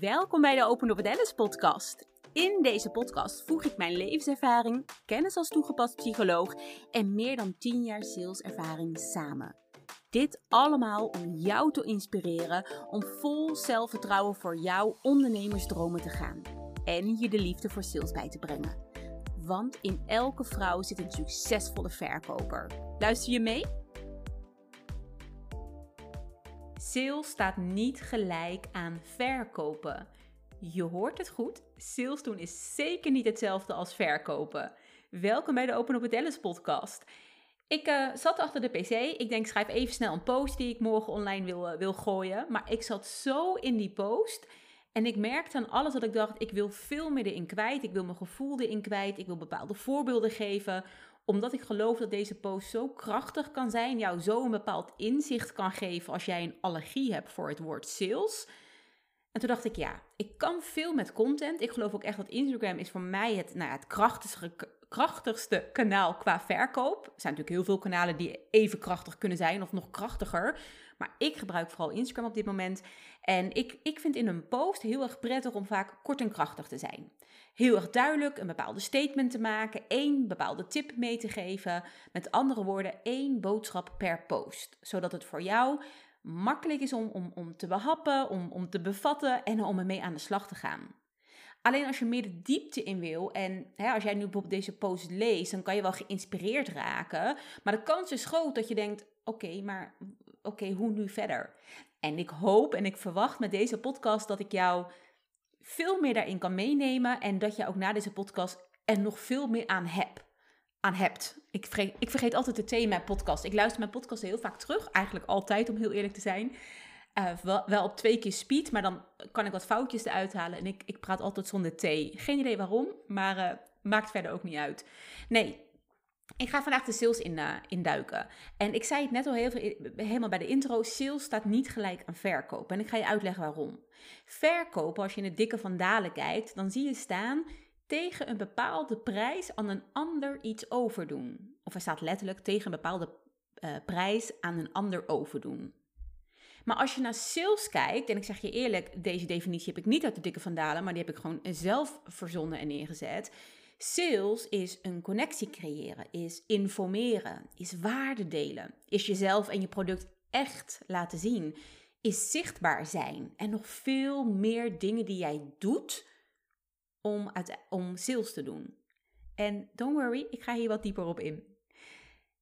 Welkom bij de Open Up Alice podcast. In deze podcast voeg ik mijn levenservaring, kennis als toegepast psycholoog en meer dan 10 jaar saleservaring samen. Dit allemaal om jou te inspireren om vol zelfvertrouwen voor jouw ondernemersdromen te gaan en je de liefde voor sales bij te brengen. Want in elke vrouw zit een succesvolle verkoper. Luister je mee? Sales staat niet gelijk aan verkopen. Je hoort het goed. Sales doen is zeker niet hetzelfde als verkopen. Welkom bij de Open Up Dallas podcast. Ik uh, zat achter de pc. Ik denk, schrijf even snel een post die ik morgen online wil, uh, wil gooien. Maar ik zat zo in die post. En ik merkte aan alles dat ik dacht, ik wil veel meer erin kwijt. Ik wil mijn gevoel erin kwijt. Ik wil bepaalde voorbeelden geven omdat ik geloof dat deze post zo krachtig kan zijn, jou zo een bepaald inzicht kan geven als jij een allergie hebt voor het woord sales. En toen dacht ik, ja, ik kan veel met content. Ik geloof ook echt dat Instagram is voor mij het, nou ja, het krachtigste, krachtigste kanaal qua verkoop. Er zijn natuurlijk heel veel kanalen die even krachtig kunnen zijn of nog krachtiger. Maar ik gebruik vooral Instagram op dit moment. En ik, ik vind in een post heel erg prettig om vaak kort en krachtig te zijn. Heel erg duidelijk een bepaalde statement te maken, één bepaalde tip mee te geven. Met andere woorden, één boodschap per post. Zodat het voor jou makkelijk is om, om, om te behappen, om, om te bevatten en om ermee aan de slag te gaan. Alleen als je meer de diepte in wil en hè, als jij nu bijvoorbeeld deze post leest, dan kan je wel geïnspireerd raken. Maar de kans is groot dat je denkt: oké, maar oké, hoe nu verder? En ik hoop en ik verwacht met deze podcast dat ik jou veel meer daarin kan meenemen en dat je ook na deze podcast er nog veel meer aan hebt. Aan hebt. Ik vergeet, ik vergeet altijd de thema podcast. Ik luister mijn podcast heel vaak terug, eigenlijk altijd om heel eerlijk te zijn. Uh, wel, wel, op twee keer speed, maar dan kan ik wat foutjes eruit halen. En ik, ik praat altijd zonder T. Geen idee waarom, maar uh, maakt verder ook niet uit. Nee, ik ga vandaag de sales in, uh, induiken. En ik zei het net al heel veel, helemaal bij de intro. Sales staat niet gelijk aan verkopen. En ik ga je uitleggen waarom. Verkopen, als je in het dikke van dalen kijkt, dan zie je staan tegen een bepaalde prijs aan een ander iets overdoen. Of er staat letterlijk tegen een bepaalde uh, prijs aan een ander overdoen. Maar als je naar sales kijkt, en ik zeg je eerlijk, deze definitie heb ik niet uit de dikke van dalen, maar die heb ik gewoon zelf verzonnen en neergezet Sales is een connectie creëren, is informeren, is waarde delen, is jezelf en je product echt laten zien, is zichtbaar zijn en nog veel meer dingen die jij doet om, om sales te doen. En don't worry, ik ga hier wat dieper op in.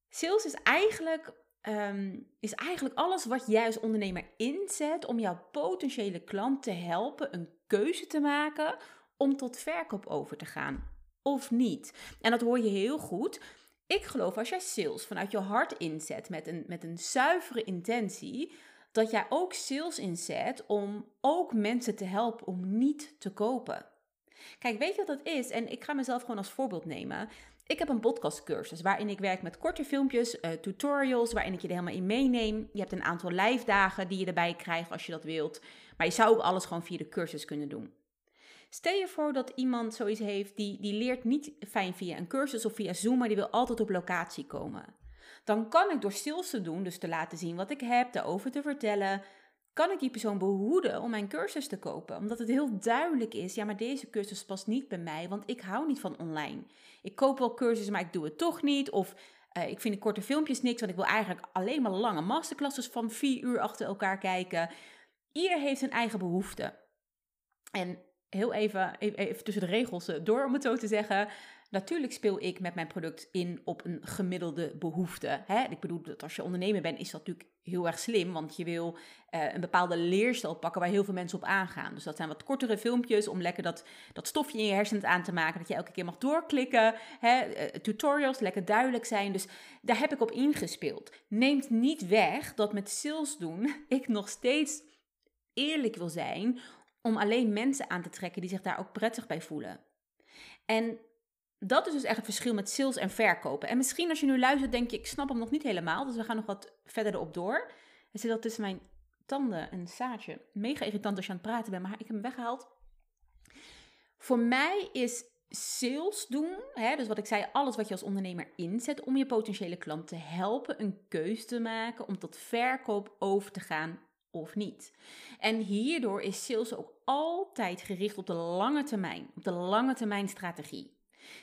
Sales is eigenlijk, um, is eigenlijk alles wat jij als ondernemer inzet om jouw potentiële klant te helpen een keuze te maken om tot verkoop over te gaan of niet. En dat hoor je heel goed. Ik geloof als jij sales vanuit je hart inzet met een, met een zuivere intentie, dat jij ook sales inzet om ook mensen te helpen om niet te kopen. Kijk, weet je wat dat is? En ik ga mezelf gewoon als voorbeeld nemen. Ik heb een podcastcursus waarin ik werk met korte filmpjes, uh, tutorials, waarin ik je er helemaal in meeneem. Je hebt een aantal live dagen die je erbij krijgt als je dat wilt. Maar je zou ook alles gewoon via de cursus kunnen doen. Stel je voor dat iemand zoiets heeft die, die leert niet fijn via een cursus of via Zoom, maar die wil altijd op locatie komen. Dan kan ik door sales te doen, dus te laten zien wat ik heb, daarover te vertellen, kan ik die persoon behoeden om mijn cursus te kopen. Omdat het heel duidelijk is, ja, maar deze cursus past niet bij mij, want ik hou niet van online. Ik koop wel cursussen, maar ik doe het toch niet. Of uh, ik vind de korte filmpjes niks, want ik wil eigenlijk alleen maar lange masterclasses van vier uur achter elkaar kijken. Ieder heeft zijn eigen behoefte. En heel even, even tussen de regels eh, door, om het zo te zeggen. Natuurlijk speel ik met mijn product in op een gemiddelde behoefte. Hè? Ik bedoel, dat als je ondernemer bent, is dat natuurlijk heel erg slim. Want je wil uh, een bepaalde leerstijl pakken waar heel veel mensen op aangaan. Dus dat zijn wat kortere filmpjes om lekker dat, dat stofje in je hersenen aan te maken. Dat je elke keer mag doorklikken. Hè? Uh, tutorials lekker duidelijk zijn. Dus daar heb ik op ingespeeld. Neemt niet weg dat met sales doen ik nog steeds eerlijk wil zijn om alleen mensen aan te trekken die zich daar ook prettig bij voelen. En dat is dus echt het verschil met sales en verkopen. En misschien als je nu luistert, denk je, ik snap hem nog niet helemaal. Dus we gaan nog wat verder erop door. Er zit al tussen mijn tanden een zaadje. Mega irritant als je aan het praten bent, maar ik heb hem weggehaald. Voor mij is sales doen, hè, dus wat ik zei, alles wat je als ondernemer inzet om je potentiële klant te helpen een keuze te maken om tot verkoop over te gaan of niet. En hierdoor is sales ook altijd gericht op de lange termijn, op de lange termijn strategie.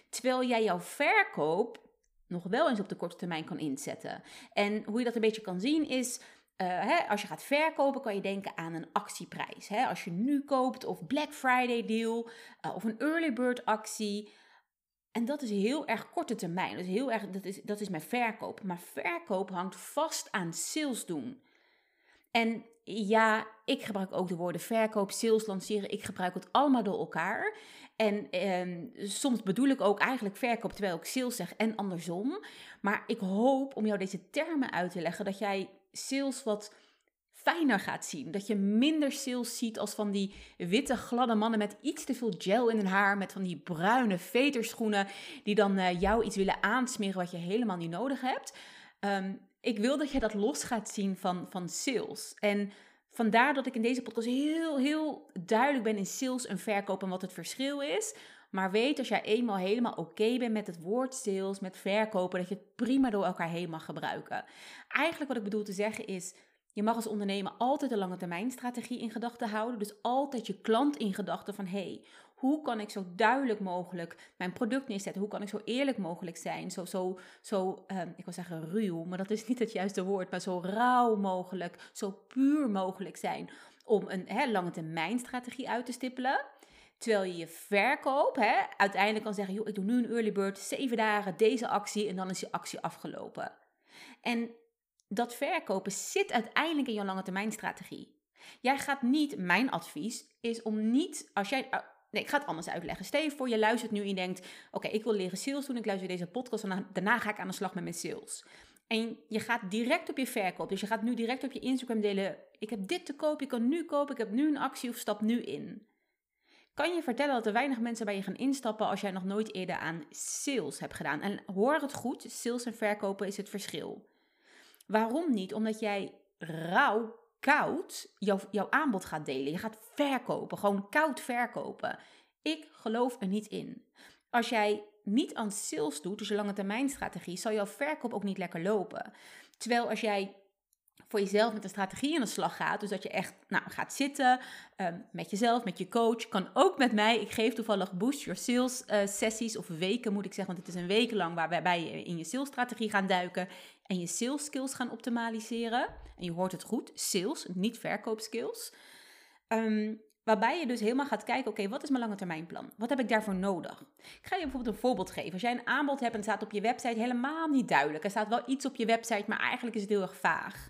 Terwijl jij jouw verkoop nog wel eens op de korte termijn kan inzetten. En hoe je dat een beetje kan zien is, uh, hè, als je gaat verkopen kan je denken aan een actieprijs. Hè? Als je nu koopt of Black Friday deal uh, of een early bird actie. En dat is heel erg korte termijn. Dat is heel erg, dat is, dat is mijn verkoop. Maar verkoop hangt vast aan sales doen. En ja, ik gebruik ook de woorden verkoop, sales, lanceren. Ik gebruik het allemaal door elkaar. En eh, soms bedoel ik ook eigenlijk verkoop terwijl ik sales zeg en andersom. Maar ik hoop om jou deze termen uit te leggen dat jij sales wat fijner gaat zien. Dat je minder sales ziet als van die witte gladde mannen met iets te veel gel in hun haar, met van die bruine veterschoenen die dan uh, jou iets willen aansmeren wat je helemaal niet nodig hebt. Um, ik wil dat je dat los gaat zien van, van sales. En vandaar dat ik in deze podcast heel, heel duidelijk ben in sales en verkoop en wat het verschil is. Maar weet als jij eenmaal helemaal oké bent met het woord sales, met verkopen, dat je het prima door elkaar heen mag gebruiken. Eigenlijk wat ik bedoel te zeggen is, je mag als ondernemer altijd een lange termijn strategie in gedachten houden. Dus altijd je klant in gedachten van hey, hoe kan ik zo duidelijk mogelijk mijn product neerzetten? Hoe kan ik zo eerlijk mogelijk zijn? Zo, zo, zo ehm, ik wil zeggen ruw, maar dat is niet het juiste woord, maar zo rauw mogelijk, zo puur mogelijk zijn om een hè, lange termijn strategie uit te stippelen. Terwijl je je verkoop hè, uiteindelijk kan zeggen, joh, ik doe nu een early bird, zeven dagen deze actie en dan is je actie afgelopen. En dat verkopen zit uiteindelijk in je lange termijn strategie. Jij gaat niet, mijn advies is om niet, als jij, nee, ik ga het anders uitleggen. Stel voor, je luistert nu en je denkt, oké, ik wil leren sales doen, ik luister deze podcast en daarna ga ik aan de slag met mijn sales. En je gaat direct op je verkoop, dus je gaat nu direct op je Instagram delen, ik heb dit te koop, je kan nu kopen, ik heb nu een actie of stap nu in. Kan je vertellen dat er weinig mensen bij je gaan instappen als jij nog nooit eerder aan sales hebt gedaan? En hoor het goed, sales en verkopen is het verschil. Waarom niet? Omdat jij rauw, koud jouw, jouw aanbod gaat delen. Je gaat verkopen, gewoon koud verkopen. Ik geloof er niet in. Als jij niet aan sales doet, dus je lange termijn strategie, zal jouw verkoop ook niet lekker lopen. Terwijl als jij voor jezelf met een strategie aan de slag gaat. Dus dat je echt nou, gaat zitten um, met jezelf, met je coach. Kan ook met mij. Ik geef toevallig Boost Your Sales uh, sessies of weken moet ik zeggen. Want het is een week lang waarbij je in je salesstrategie gaan duiken. En je sales skills gaan optimaliseren. En je hoort het goed, sales, niet verkoopskills. Um, Waarbij je dus helemaal gaat kijken, oké, wat is mijn lange termijn plan? Wat heb ik daarvoor nodig? Ik ga je bijvoorbeeld een voorbeeld geven. Als jij een aanbod hebt en het staat op je website helemaal niet duidelijk. Er staat wel iets op je website, maar eigenlijk is het heel erg vaag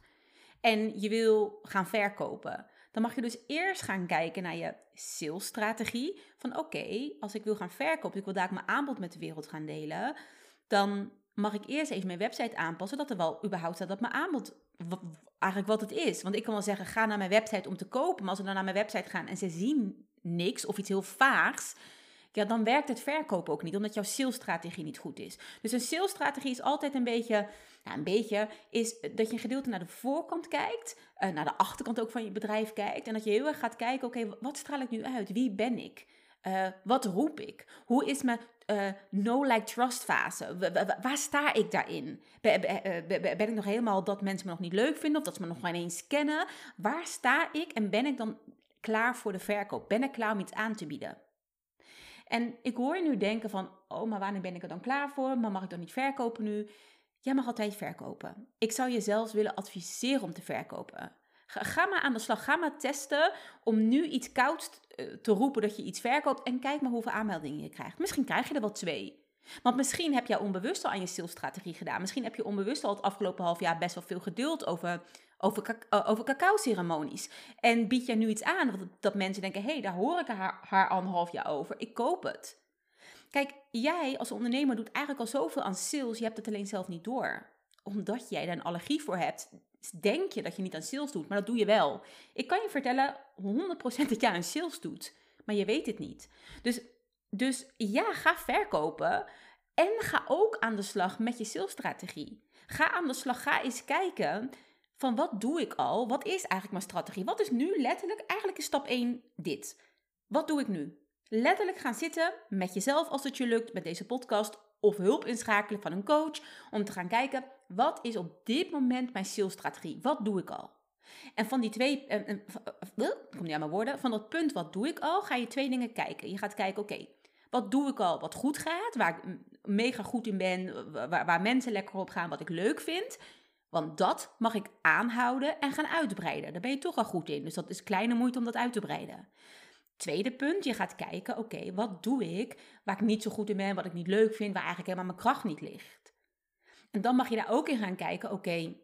en je wil gaan verkopen, dan mag je dus eerst gaan kijken naar je salesstrategie. Van oké, als ik wil gaan verkopen, ik wil daar mijn aanbod met de wereld gaan delen, dan mag ik eerst even mijn website aanpassen, dat er wel überhaupt staat dat mijn aanbod eigenlijk wat het is. Want ik kan wel zeggen, ga naar mijn website om te kopen, maar als ze dan naar mijn website gaan en ze zien niks of iets heel vaags, ja, dan werkt het verkopen ook niet, omdat jouw salesstrategie niet goed is. Dus een salesstrategie is altijd een beetje, een beetje, is dat je een gedeelte naar de voorkant kijkt, uh, naar de achterkant ook van je bedrijf kijkt. En dat je heel erg gaat kijken, oké, wat straal ik nu uit? Wie ben ik? Uh, wat roep ik? Hoe is mijn uh, no-like-trust fase? waar sta ik daarin? Ben, ben, ik nog helemaal dat mensen me nog niet leuk vinden of dat ze me nog geen eens kennen? Waar sta ik en ben ik dan klaar voor de verkoop? Ben ik klaar om iets aan te bieden? En ik hoor je nu denken van, oh, maar wanneer ben ik er dan klaar voor? Maar mag ik dan niet verkopen nu? Jij mag altijd verkopen. Ik zou je zelfs willen adviseren om te verkopen. Ga, ga, maar aan de slag. Ga maar testen om nu iets koud eh, te roepen dat je iets verkoopt. En kijk maar hoeveel aanmeldingen je krijgt. Misschien krijg je er wel twee. Want misschien heb jij onbewust al aan je salesstrategie gedaan. Misschien heb je onbewust al het afgelopen half jaar best wel veel geduld over over, uh, over cacao-ceremonies. En bied jij nu iets aan dat, dat mensen denken: hé, hey, daar hoor ik haar, haar anderhalf jaar over, ik koop het. Kijk, jij als ondernemer doet eigenlijk al zoveel aan sales, je hebt het alleen zelf niet door. Omdat jij daar een allergie voor hebt, denk je dat je niet aan sales doet, maar dat doe je wel. Ik kan je vertellen 100% dat jij aan sales doet, maar je weet het niet. Dus, dus ja, ga verkopen en ga ook aan de slag met je salesstrategie. Ga aan de slag, ga eens kijken van wat doe ik al? Wat is eigenlijk mijn strategie? Wat is nu letterlijk, eigenlijk is stap 1 dit. Wat doe ik nu? Letterlijk gaan zitten met jezelf als het je lukt met deze podcast of hulp inschakelen van een coach om te gaan kijken wat is op dit moment mijn salesstrategie? Wat doe ik al? En van die twee, uh, uh, kom niet aan mijn woorden, van dat punt wat doe ik al, ga je twee dingen kijken. Je gaat kijken, oké, wat doe ik al wat goed gaat, waar ik mega goed in ben, waar, waar mensen lekker op gaan, wat ik leuk vind. Want dat mag ik aanhouden en gaan uitbreiden. Daar ben je toch al goed in. Dus dat is kleine moeite om dat uit te breiden. Tweede punt, je gaat kijken, oké, wat doe ik waar ik niet zo goed in ben, wat ik niet leuk vind, waar eigenlijk helemaal mijn kracht niet ligt. En dan mag je daar ook in gaan kijken, oké,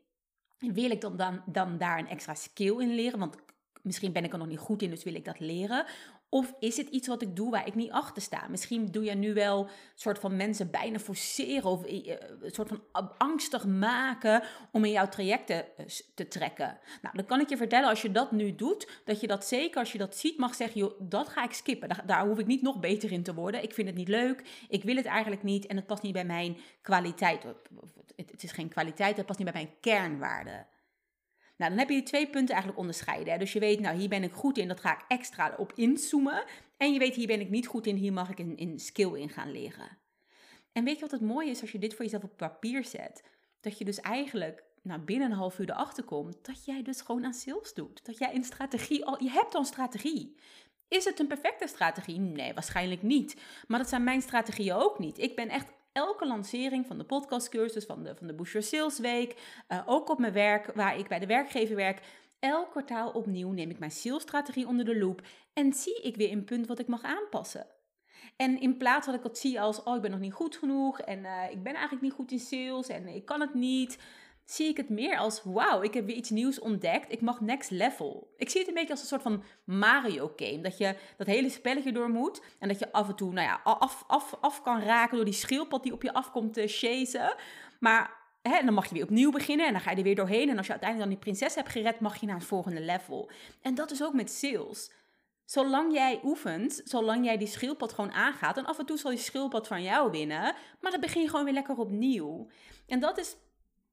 wil ik dan, dan, dan daar een extra skill in leren? Want misschien ben ik er nog niet goed in, dus wil ik dat leren. Of is het iets wat ik doe waar ik niet achter sta? Misschien doe je nu wel een soort van mensen bijna forceren of eh, een soort van angstig maken om in jouw trajecten eh, te trekken. Nou, dan kan ik je vertellen, als je dat nu doet, dat je dat zeker als je dat ziet mag zeggen, dat ga ik skippen. Daar, daar hoef ik niet nog beter in te worden. Ik vind het niet leuk, ik wil het eigenlijk niet en het past niet bij mijn kwaliteit. Het is geen kwaliteit, het past niet bij mijn kernwaarden. Nou, dan heb je die twee punten eigenlijk onderscheiden. Hè? Dus je weet, nou, hier ben ik goed in, dat ga ik extra op inzoomen. En je weet, hier ben ik niet goed in, hier mag ik een, skill in gaan leren. En weet je wat het mooie is als je dit voor jezelf op papier zet? Dat je dus eigenlijk nou, binnen een half uur erachter komt dat jij dus gewoon aan sales doet. Dat jij een strategie al, je hebt al strategie. Is het een perfecte strategie? Nee, waarschijnlijk niet. Maar dat zijn mijn strategieën ook niet. Ik ben echt elke lancering van de podcastcursus, van de, van de Your Sales Week, uh, ook op mijn werk, waar ik bij de werkgever werk, elk kwartaal opnieuw neem ik mijn salesstrategie onder de loep en zie ik weer een punt wat ik mag aanpassen. En in plaats dat ik dat zie als, oh ik ben nog niet goed genoeg en uh, ik ben eigenlijk niet goed in sales en ik kan het niet, zie ik het meer als: wauw, ik heb weer iets nieuws ontdekt. Ik mag next level. Ik zie het een beetje als een soort van Mario game. Dat je dat hele spelletje door moet. En dat je af en toe nou ja, af, af, af kan raken door die schildpad die op je afkomt te chasen. Maar Hè, dan mag je weer opnieuw beginnen en dan ga je er weer doorheen. En als je uiteindelijk dan die prinses hebt gered, mag je naar het volgende level. En dat is ook met sales. Zolang jij oefent, zolang jij die schildpad gewoon aangaat. En af en toe zal die schildpad van jou winnen. Maar dan begin je gewoon weer lekker opnieuw. En dat is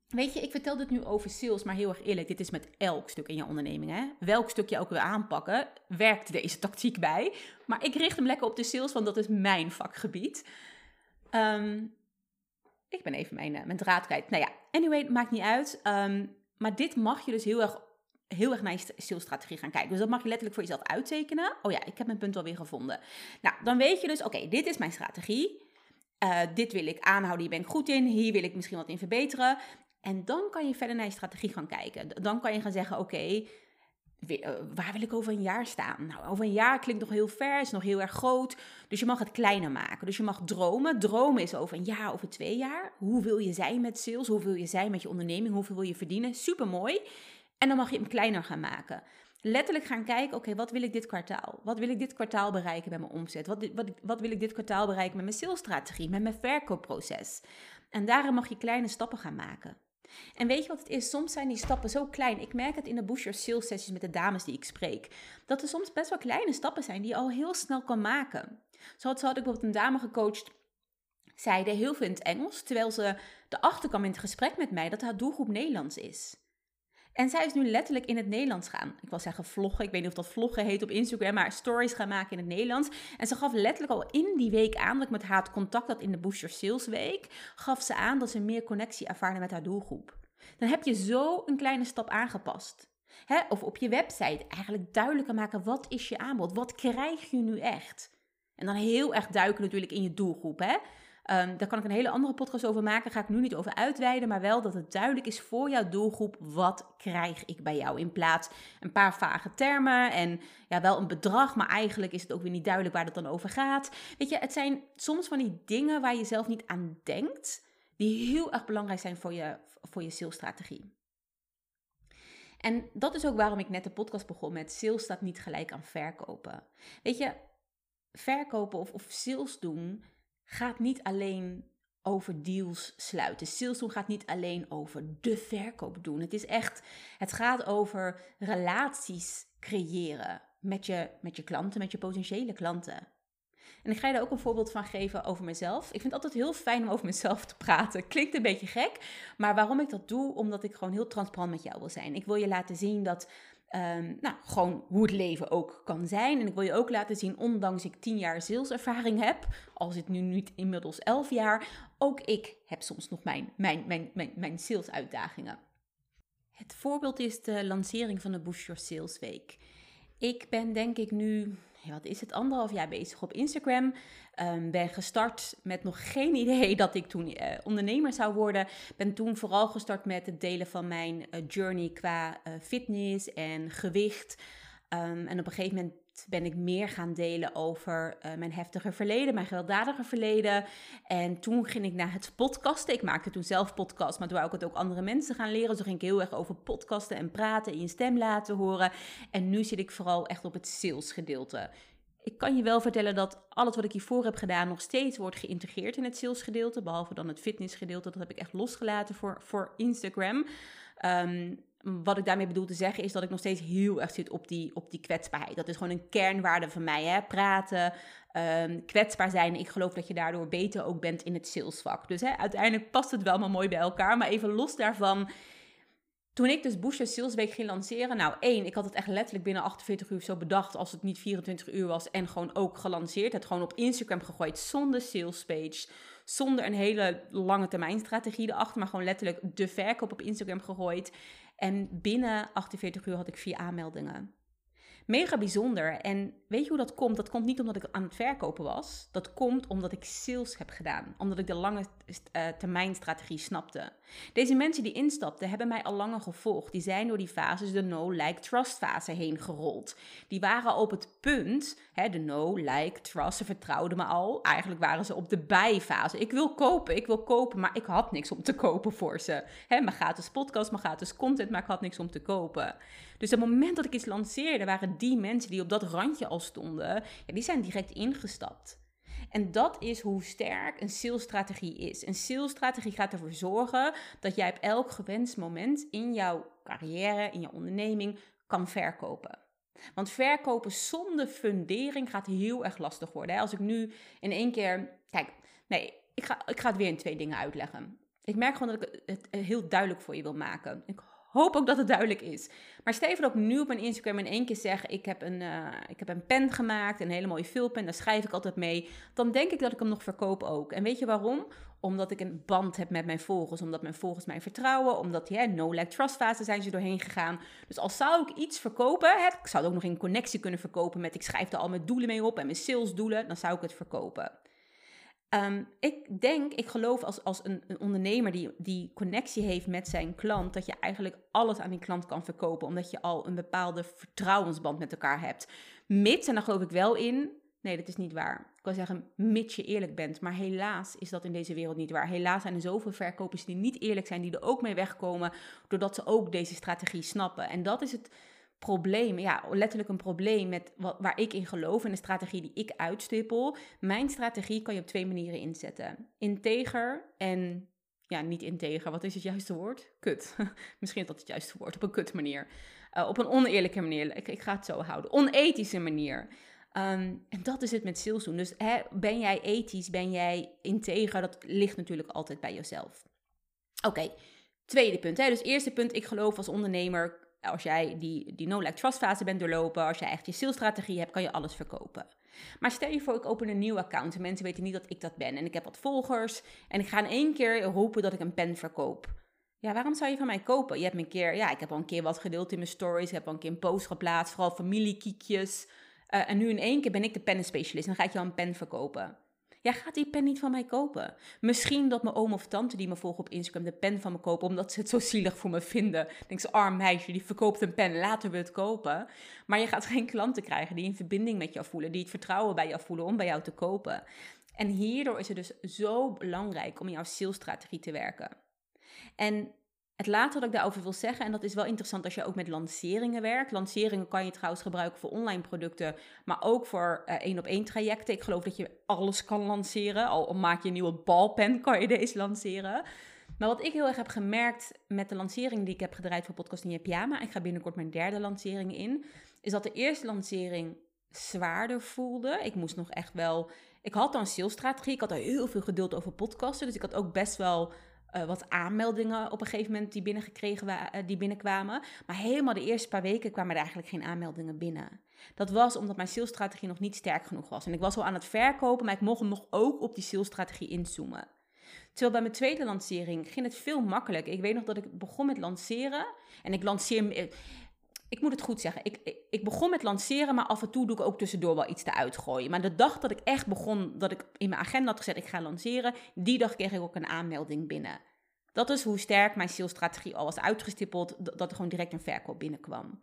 Weet je, ik vertel dit nu over sales, maar heel erg eerlijk, dit is met elk stuk in je onderneming. Hè? Welk stuk je ook wil aanpakken, werkt deze tactiek bij. Maar ik richt hem lekker op de sales, want dat is mijn vakgebied. Ehm, ik ben even mijn, uh, mijn draad kwijt. Nou ja, anyway, maakt niet uit. Ehm, maar dit mag je dus heel erg, heel erg naar je salesstrategie gaan kijken. Dus dat mag je letterlijk voor jezelf uittekenen. Oh ja, ik heb mijn punt alweer gevonden. Nou, dan weet je dus, oké, dit is mijn strategie. Uh, dit wil ik aanhouden, hier ben ik goed in. Hier wil ik misschien wat in verbeteren. En dan kan je verder naar je strategie gaan kijken. Dan kan je gaan zeggen: oké, eh, waar wil ik over een jaar staan? Nou, over een jaar klinkt nog heel ver, is nog heel erg groot. Dus je mag het kleiner maken. Dus je mag dromen. Dromen is over een jaar, over twee jaar. Hoe wil je zijn met sales? Hoe wil je zijn met je onderneming? Hoeveel wil je verdienen? Super mooi. En dan mag je hem kleiner gaan maken. Letterlijk gaan kijken, oké, wat wil ik dit kwartaal? Wat wil ik dit kwartaal bereiken met mijn omzet? Wat, wat, wat wil ik dit kwartaal bereiken met mijn salesstrategie, met mijn verkoopproces? En daarin mag je kleine stappen gaan maken. En weet je wat het is? Soms zijn die stappen zo klein. Ik merk het in de Booster Sales sessies met de dames die ik spreek. Dat er soms best wel kleine stappen zijn die je al heel snel kan maken. Zo had, ik bijvoorbeeld een dame gecoacht. Zij deed heel veel in het Engels, terwijl ze erachter kwam in het gesprek met mij dat haar doelgroep Nederlands is. En zij is nu letterlijk in het Nederlands gaan. Ik wil zeggen vloggen. Ik weet niet of dat vloggen heet op Instagram, maar stories gaan maken in het Nederlands. En ze gaf letterlijk al in die week aan dat ik met haar het contact had in de Booster Sales Week. Gaf ze aan dat ze meer connectie ervaarde met haar doelgroep. Dan heb je zo een kleine stap aangepast. of op je website eigenlijk duidelijker maken wat is je aanbod? Wat krijg je nu echt? En dan heel erg duiken natuurlijk in je doelgroep. Hè? Um, daar kan ik een hele andere podcast over maken. Ga ik nu niet over uitweiden. Maar wel dat het duidelijk is voor jouw doelgroep. Wat krijg ik bij jou? In plaats een paar vage termen. En ja, wel een bedrag. Maar eigenlijk is het ook weer niet duidelijk waar het dan over gaat. Weet je, het zijn soms van die dingen waar je zelf niet aan denkt. Die heel erg belangrijk zijn voor je, voor je salesstrategie. En dat is ook waarom ik net de podcast begon met sales staat niet gelijk aan verkopen. Weet je, verkopen of, of sales doen gaat niet alleen over deals sluiten. Sales doen gaat niet alleen over de verkoop doen. Het is echt, het gaat over relaties creëren met je, met je klanten, met je potentiële klanten. En ik ga je daar ook een voorbeeld van geven over mezelf. Ik vind het altijd heel fijn om over mezelf te praten. Klinkt een beetje gek, maar waarom ik dat doe? Omdat ik gewoon heel transparant met jou wil zijn. Ik wil je laten zien dat Um, nou, gewoon hoe het leven ook kan zijn. En ik wil je ook laten zien, ondanks ik tien jaar saleservaring heb, als het nu niet inmiddels elf jaar, ook ik heb soms nog mijn, mijn, mijn, mijn, mijn salesuitdagingen. Het voorbeeld is de lancering van de Boost Your Sales Week. Ik ben denk ik nu, wat is het, anderhalf jaar bezig op Instagram. Um, ben gestart met nog geen idee dat ik toen uh, ondernemer zou worden. Ben toen vooral gestart met het delen van mijn uh, journey qua uh, fitness en gewicht. Um, en op een gegeven moment ben ik meer gaan delen over uh, mijn heftige verleden, mijn gewelddadige verleden. En toen ging ik naar het podcasten. Ik maakte toen zelf podcast, maar toen wou ik het ook andere mensen gaan leren. Dus ging ik heel erg over podcasten en praten en je stem laten horen. En nu zit ik vooral echt op het sales gedeelte. Ik kan je wel vertellen dat alles wat ik hiervoor heb gedaan nog steeds wordt geïntegreerd in het sales gedeelte. Behalve dan het fitness gedeelte. Dat heb ik echt losgelaten voor, voor Instagram. Um, wat ik daarmee bedoel te zeggen is dat ik nog steeds heel erg zit op die, op die kwetsbaarheid. Dat is gewoon een kernwaarde van mij. Hè? Praten, um, kwetsbaar zijn. Ik geloof dat je daardoor beter ook bent in het salesvak. Dus hè, uiteindelijk past het wel maar mooi bij elkaar. Maar even los daarvan. Toen ik dus Booster Sales Week ging lanceren, nou één, ik had het echt letterlijk binnen 48 uur zo bedacht als het niet 24 uur was en gewoon ook gelanceerd. Het gewoon op Instagram gegooid zonder sales page, zonder een hele lange termijn strategie erachter, maar gewoon letterlijk de verkoop op Instagram gegooid. En binnen 48 uur had ik vier aanmeldingen. Mega bijzonder. En weet je hoe dat komt? Dat komt niet omdat ik aan het verkopen was. Dat komt omdat ik sales heb gedaan. Omdat ik de lange uh, termijn strategie snapte. Deze mensen die instapten hebben mij al langer gevolgd. Die zijn door die fases, de no, like, trust fase heen gerold. Die waren op het punt, hè, de no, like, trust, ze vertrouwden me al. Eigenlijk waren ze op de bijfase. Ik wil kopen, ik wil kopen, maar ik had niks om te kopen voor ze. Hè, mijn gratis podcast, mijn gratis content, maar ik had niks om te kopen. Dus het moment dat ik iets lanceerde, waren die mensen die op dat randje al stonden, ja, die zijn direct ingestapt. En dat is hoe sterk een salesstrategie is. Een salesstrategie gaat ervoor zorgen dat jij op elk gewenst moment in jouw carrière, in jouw onderneming, kan verkopen. Want verkopen zonder fundering gaat heel erg lastig worden. Als ik nu in één keer. Kijk, nee, ik ga, ik ga het weer in twee dingen uitleggen. Ik merk gewoon dat ik het heel duidelijk voor je wil maken. Ik hoop ook dat het duidelijk is. Maar Steven ook nu op mijn Instagram in één keer zeggen: ik heb, een, uh, ik heb een pen gemaakt, een hele mooie vulpen, daar schrijf ik altijd mee. Dan denk ik dat ik hem nog verkoop ook. En weet je waarom? Omdat ik een band heb met mijn volgers. Omdat mijn volgers mij vertrouwen. Omdat, ja, no like trust fase zijn ze doorheen gegaan. Dus als zou ik iets verkopen, ik zou het ook nog in connectie kunnen verkopen met ik schrijf er al mijn doelen mee op en mijn salesdoelen, dan zou ik het verkopen. Um, ik denk, ik geloof als, als een, ondernemer die, die connectie heeft met zijn klant, dat je eigenlijk alles aan die klant kan verkopen, omdat je al een bepaalde vertrouwensband met elkaar hebt. Mits, en daar geloof ik wel in, nee, dat is niet waar. Ik kan zeggen, mits je eerlijk bent, maar helaas is dat in deze wereld niet waar. Helaas zijn er zoveel verkopers die niet eerlijk zijn, die er ook mee wegkomen, doordat ze ook deze strategie snappen. En dat is het probleem, ja, letterlijk een probleem met wat, waar ik in geloof en de strategie die ik uitstippel. Mijn strategie kan je op twee manieren inzetten. Integer en, ja, niet integer, wat is het juiste woord? Kut. Misschien is dat het juiste woord, op een kut manier. Uh, op een oneerlijke manier, ik, ik ga het zo houden. Onethische manier. Um, en dat is het met sales doen. Dus hè, ben jij ethisch, ben jij integer, dat ligt natuurlijk altijd bij jezelf. Oké, tweede punt. Hè. Dus eerste punt, ik geloof als ondernemer als jij die, die no-like trust fase bent doorlopen, als jij echt je salesstrategie hebt, kan je alles verkopen. Maar stel je voor, ik open een nieuw account en mensen weten niet dat ik dat ben. En ik heb wat volgers en ik ga in één keer roepen dat ik een pen verkoop. Ja, waarom zou je van mij kopen? Je hebt een keer, ja, ik heb al een keer wat gedeeld in mijn stories. Ik heb al een keer een post geplaatst, vooral familiekiekjes. Uh, en nu in één keer ben ik de pennenspecialist en dan ga ik jou een pen verkopen. Jij gaat die pen niet van mij kopen. Misschien dat mijn oom of tante die me volgen op Instagram de pen van me kopen, omdat ze het zo zielig voor me vinden. Denk ze, arm meisje, die verkoopt een pen, laten we het kopen. Maar je gaat geen klanten krijgen die een verbinding met jou voelen, die het vertrouwen bij jou voelen om bij jou te kopen. En hierdoor is het dus zo belangrijk om in jouw salesstrategie te werken. En het laatste wat ik daarover wil zeggen, en dat is wel interessant als je ook met lanceringen werkt. Lanceringen kan je trouwens gebruiken voor online producten, maar ook voor uh, één op één trajecten. Ik geloof dat je alles kan lanceren. Al maak je een nieuwe balpen, kan je deze lanceren. Maar wat ik heel erg heb gemerkt met de lancering die ik heb gedraaid voor Podcast in je pyjama, ik ga binnenkort mijn derde lancering in, is dat de eerste lancering zwaarder voelde. Ik moest nog echt wel. Ik had dan een salesstrategie. Ik had al heel veel geduld over podcasten. Dus ik had ook best wel uh, wat aanmeldingen op een gegeven moment die, binnengekregen uh, die binnenkwamen. Maar helemaal de eerste paar weken kwamen er eigenlijk geen aanmeldingen binnen. Dat was omdat mijn salesstrategie nog niet sterk genoeg was. En ik was al aan het verkopen, maar ik mocht nog ook op die salesstrategie inzoomen. Terwijl bij mijn tweede lancering ging het veel makkelijker. Ik weet nog dat ik begon met lanceren. En ik lanceer ik moet het goed zeggen. Ik, ik, begon met lanceren, maar af en toe doe ik ook tussendoor wel iets te uitgooien. Maar de dag dat ik echt begon, dat ik in mijn agenda had gezet, ik ga lanceren, die dag kreeg ik ook een aanmelding binnen. Dat is hoe sterk mijn salesstrategie al was uitgestippeld, dat er gewoon direct een verkoop binnenkwam.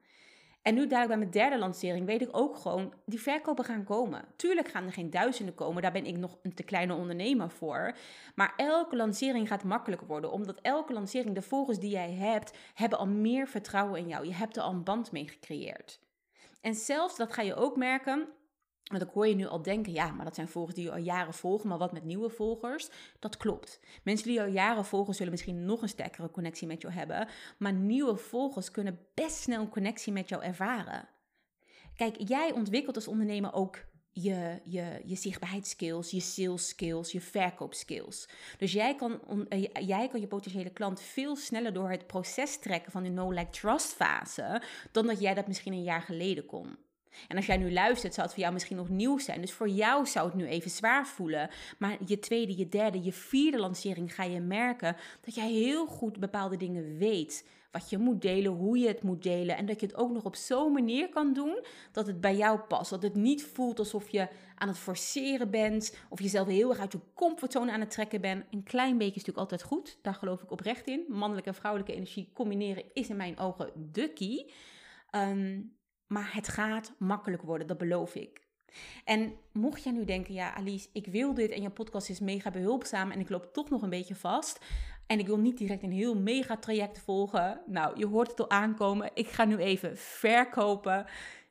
En nu dadelijk bij mijn derde lancering weet ik ook gewoon, die verkopen gaan komen. Tuurlijk gaan er geen duizenden komen, daar ben ik nog een te kleine ondernemer voor. Maar elke lancering gaat makkelijker worden, omdat elke lancering, de volgers die jij hebt, hebben al meer vertrouwen in jou. Je hebt er al een band mee gecreëerd. En zelfs, dat ga je ook merken, want ik hoor je nu al denken, ja, maar dat zijn volgers die je al jaren volgen, maar wat met nieuwe volgers? Dat klopt. Mensen die al jaren volgen zullen misschien nog een sterkere connectie met jou hebben, maar nieuwe volgers kunnen best snel een connectie met jou ervaren. Kijk, jij ontwikkelt als ondernemer ook je, je, je zichtbaarheidsskills, je sales skills, je verkoopskills. Dus jij kan, eh, jij kan je potentiële klant veel sneller door het proces trekken van de no-like-trust fase, dan dat jij dat misschien een jaar geleden kon. En als jij nu luistert, zou het voor jou misschien nog nieuw zijn. Dus voor jou zou het nu even zwaar voelen. Maar je tweede, je derde, je vierde lancering ga je merken dat jij heel goed bepaalde dingen weet. Wat je moet delen, hoe je het moet delen. En dat je het ook nog op zo'n manier kan doen dat het bij jou past. Dat het niet voelt alsof je aan het forceren bent. Of jezelf heel erg uit je comfortzone aan het trekken bent. Een klein beetje is natuurlijk altijd goed. Daar geloof ik oprecht in. Mannelijke en vrouwelijke energie combineren is in mijn ogen de key. Um, maar het gaat makkelijk worden, dat beloof ik. En mocht jij nu denken, ja Alice, ik wil dit en je podcast is mega behulpzaam en ik loop toch nog een beetje vast. En ik wil niet direct een heel mega traject volgen. Nou, je hoort het al aankomen. Ik ga nu even verkopen.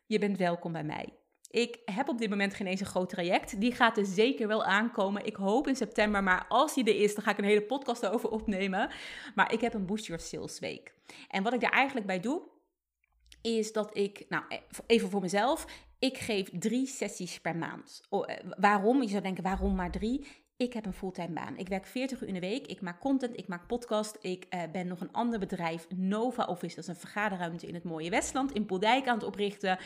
Je bent welkom bij mij. Ik heb op dit moment geen eens een groot traject. Die gaat er zeker wel aankomen. Ik hoop in september, maar als die er is, dan ga ik een hele podcast over opnemen. Maar ik heb een Boost Your Sales Week. En wat ik daar eigenlijk bij doe, is dat ik, nou e, even voor mezelf, ik geef drie sessies per maand. Eh, waarom? Je zou denken, waarom maar drie? Ik heb een fulltime baan. Ik werk 40 uur in de week. Ik maak content, ik maak podcast. Ik uh, ben nog een ander bedrijf, Nova Office. Dat is een vergaderruimte in het mooie Westland, in Poldijk aan het oprichten.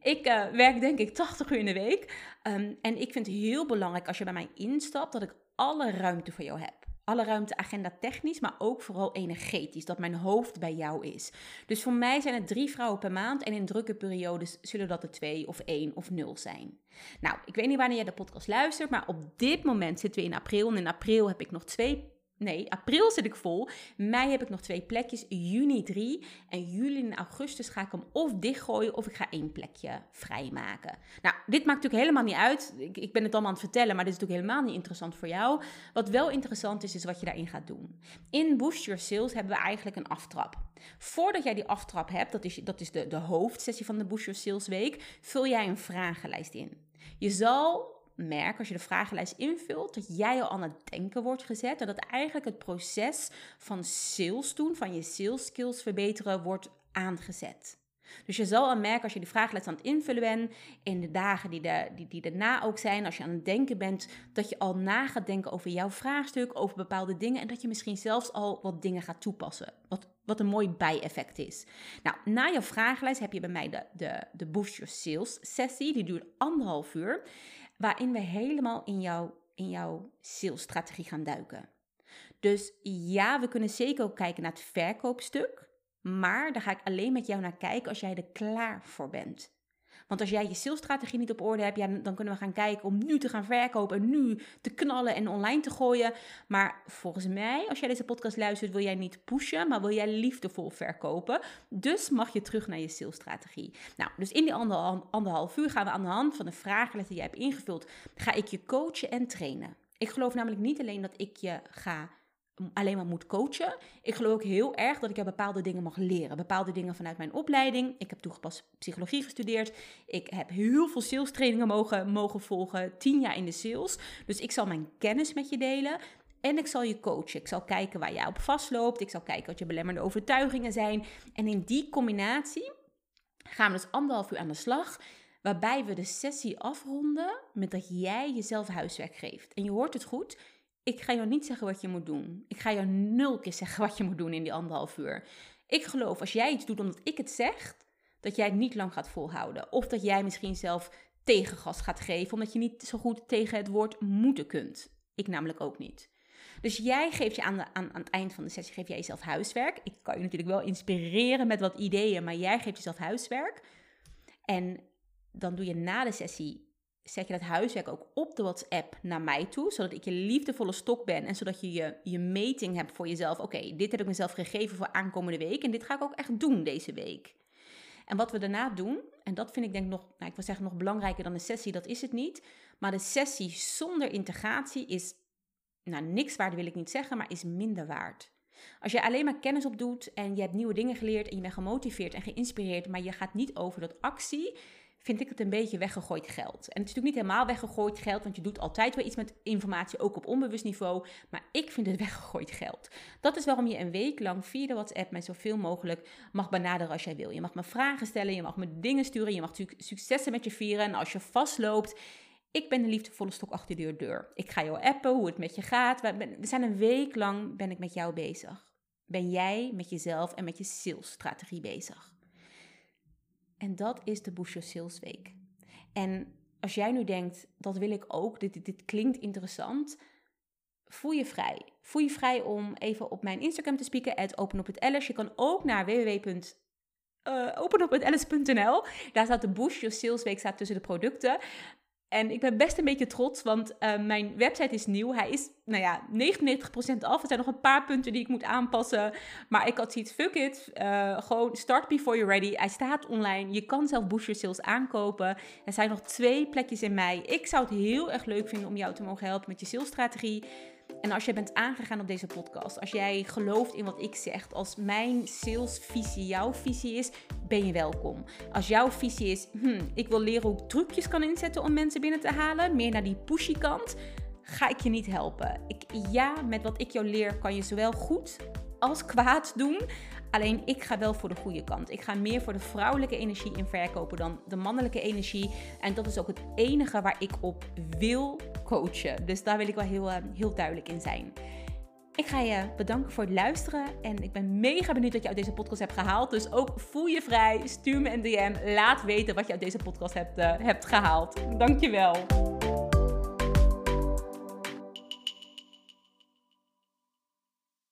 Ik werk denk ik 80 uur in de week. Um, en ik vind het heel belangrijk als je bij mij instapt, dat ik alle ruimte voor jou heb alle ruimte agenda technisch, maar ook vooral energetisch. Dat mijn hoofd bij jou is. Dus voor mij zijn het drie vrouwen per maand. En in drukke periodes zullen dat er twee of één of nul zijn. Nou, ik weet niet wanneer jij de podcast luistert, maar op dit moment zitten we in april. En in april heb ik nog twee Nee, april zit ik vol. Mei heb ik nog twee plekjes. Juni drie. En juli en augustus ga ik hem of dichtgooien of ik ga één plekje vrijmaken. Nou, dit maakt natuurlijk helemaal niet uit. Ik, ik ben het allemaal aan het vertellen, maar dit is natuurlijk helemaal niet interessant voor jou. Wat wel interessant is, is wat je daarin gaat doen. In Boost Your Sales hebben we eigenlijk een aftrap. Voordat jij die aftrap hebt, dat is, dat is de, de hoofdsessie van de Boost Your Sales Week, vul jij een vragenlijst in. Je zal merk als je de vragenlijst invult, dat jij al aan het denken wordt gezet. En dat eigenlijk het proces van sales doen, van je sales skills verbeteren, wordt aangezet. Dus je zal al merken als je die vragenlijst aan het invullen bent, in de dagen die, de, die, die daarna ook zijn, als je aan het denken bent, dat je al na gaat denken over jouw vraagstuk, over bepaalde dingen en dat je misschien zelfs al wat dingen gaat toepassen. Wat, wat een mooi bijeffect is. Nou, na je vragenlijst heb je bij mij de, de, de Boost Your Sales sessie, die duurt anderhalf uur waarin we helemaal in, jouw in jouw salesstrategie gaan duiken. Dus ja, we kunnen zeker ook kijken naar het verkoopstuk, maar daar ga ik alleen met jou naar kijken als jij er klaar voor bent. Want als jij je salesstrategie niet op orde hebt, ja, dan kunnen we gaan kijken om nu te gaan verkopen en nu te knallen en online te gooien. Maar volgens mij, als jij deze podcast luistert, wil jij niet pushen, maar wil jij liefdevol verkopen. Dus mag je terug naar je salesstrategie. Nou, dus in die anderhalf uur gaan we aan de hand van de vragen die jij hebt ingevuld, ga ik je coachen en trainen. Ik geloof namelijk niet alleen dat ik je ga alleen maar moet coachen. Ik geloof ook heel erg dat ik er bepaalde dingen mag leren. Bepaalde dingen vanuit mijn opleiding. Ik heb toegepast psychologie gestudeerd. Ik heb heel veel sales trainingen mogen, mogen volgen. Tien jaar in de sales. Dus ik zal mijn kennis met je delen. En ik zal je coachen. Ik zal kijken waar jij op vastloopt. Ik zal kijken wat je belemmerende overtuigingen zijn. En in die combinatie gaan we dus anderhalf uur aan de slag. Waarbij we de sessie afronden met dat jij jezelf huiswerk geeft. En je hoort het goed ik ga jou niet zeggen wat je moet doen. Ik ga jou nul keer zeggen wat je moet doen in die anderhalf uur. Ik geloof als jij iets doet omdat ik het zeg, dat jij het niet lang gaat volhouden. Of dat jij misschien zelf tegengas gaat geven, omdat je niet zo goed tegen het woord moeten kunt. Ik namelijk ook niet. Dus jij geeft je aan, aan, aan het eind van de sessie geef jij jezelf huiswerk. Ik kan je natuurlijk wel inspireren met wat ideeën, maar jij geeft jezelf huiswerk. En dan doe je na de sessie zet je dat huiswerk ook op de WhatsApp naar mij toe, zodat ik je liefdevolle stok ben en zodat je je, je meting hebt voor jezelf. Oké, dit heb ik mezelf gegeven voor aankomende week en dit ga ik ook echt doen deze week. En wat we daarna doen, en dat vind ik denk nog, nou, ik wil zeggen nog belangrijker dan de sessie, dat is het niet. Maar de sessie zonder integratie is, nou niks waard wil ik niet zeggen, maar is minder waard. Als je alleen maar kennis opdoet en je hebt nieuwe dingen geleerd en je bent gemotiveerd en geïnspireerd, maar je gaat niet over dat actie, vind ik het een beetje weggegooid geld. En het is natuurlijk niet helemaal weggegooid geld, want je doet altijd wel iets met informatie, ook op onbewust niveau. Maar ik vind het weggegooid geld. Dat is waarom je een week lang via de WhatsApp mij zoveel mogelijk mag benaderen als jij wil. Je mag me vragen stellen, je mag me dingen sturen, je mag natuurlijk successen met je vieren. En als je vastloopt, ik ben de liefdevolle stok achter de deur. Ik ga jou appen hoe het met je gaat. We zijn een week lang ben ik met jou bezig. Ben jij met jezelf en met je salesstrategie bezig? En dat is de Your Sales Week. En als jij nu denkt, dat wil ik ook, dit, dit, klinkt interessant, voel je vrij. Voel je vrij om even op mijn Instagram te spieken, het Je kan ook naar www.openophetls.nl. Daar staat de Bush Your Sales Week staat tussen de producten. En ik ben best een beetje trots, want uh, mijn website is nieuw. Hij is, nou ja, 99% af. Er zijn nog een paar punten die ik moet aanpassen. Maar ik had zoiets, fuck it. Uh, gewoon start before you're ready. Hij staat online. Je kan zelf Booster Sales aankopen. Er zijn nog twee plekjes in mei. Ik zou het heel erg leuk vinden om jou te mogen helpen met je salesstrategie. En als jij bent aangegaan op deze podcast, als jij gelooft in wat ik zeg, als mijn salesvisie jouw visie is, ben je welkom. Als jouw visie is, hmm, ik wil leren hoe ik trucjes kan inzetten om mensen binnen te halen, meer naar die pushy kant, ga ik je niet helpen. Ik, ja, met wat ik jou leer kan je zowel goed als kwaad doen. Alleen ik ga wel voor de goede kant. Ik ga meer voor de vrouwelijke energie in verkopen dan de mannelijke energie. En dat is ook het enige waar ik op wil Dus daar wil ik wel heel, eh, heel duidelijk in zijn. Ik ga je bedanken voor het luisteren. En ik ben mega benieuwd dat je uit deze podcast hebt gehaald. Dus ook voel je vrij. Stuur me een DM. Laat weten wat je uit deze podcast hebt, uh, hebt gehaald. Dankjewel.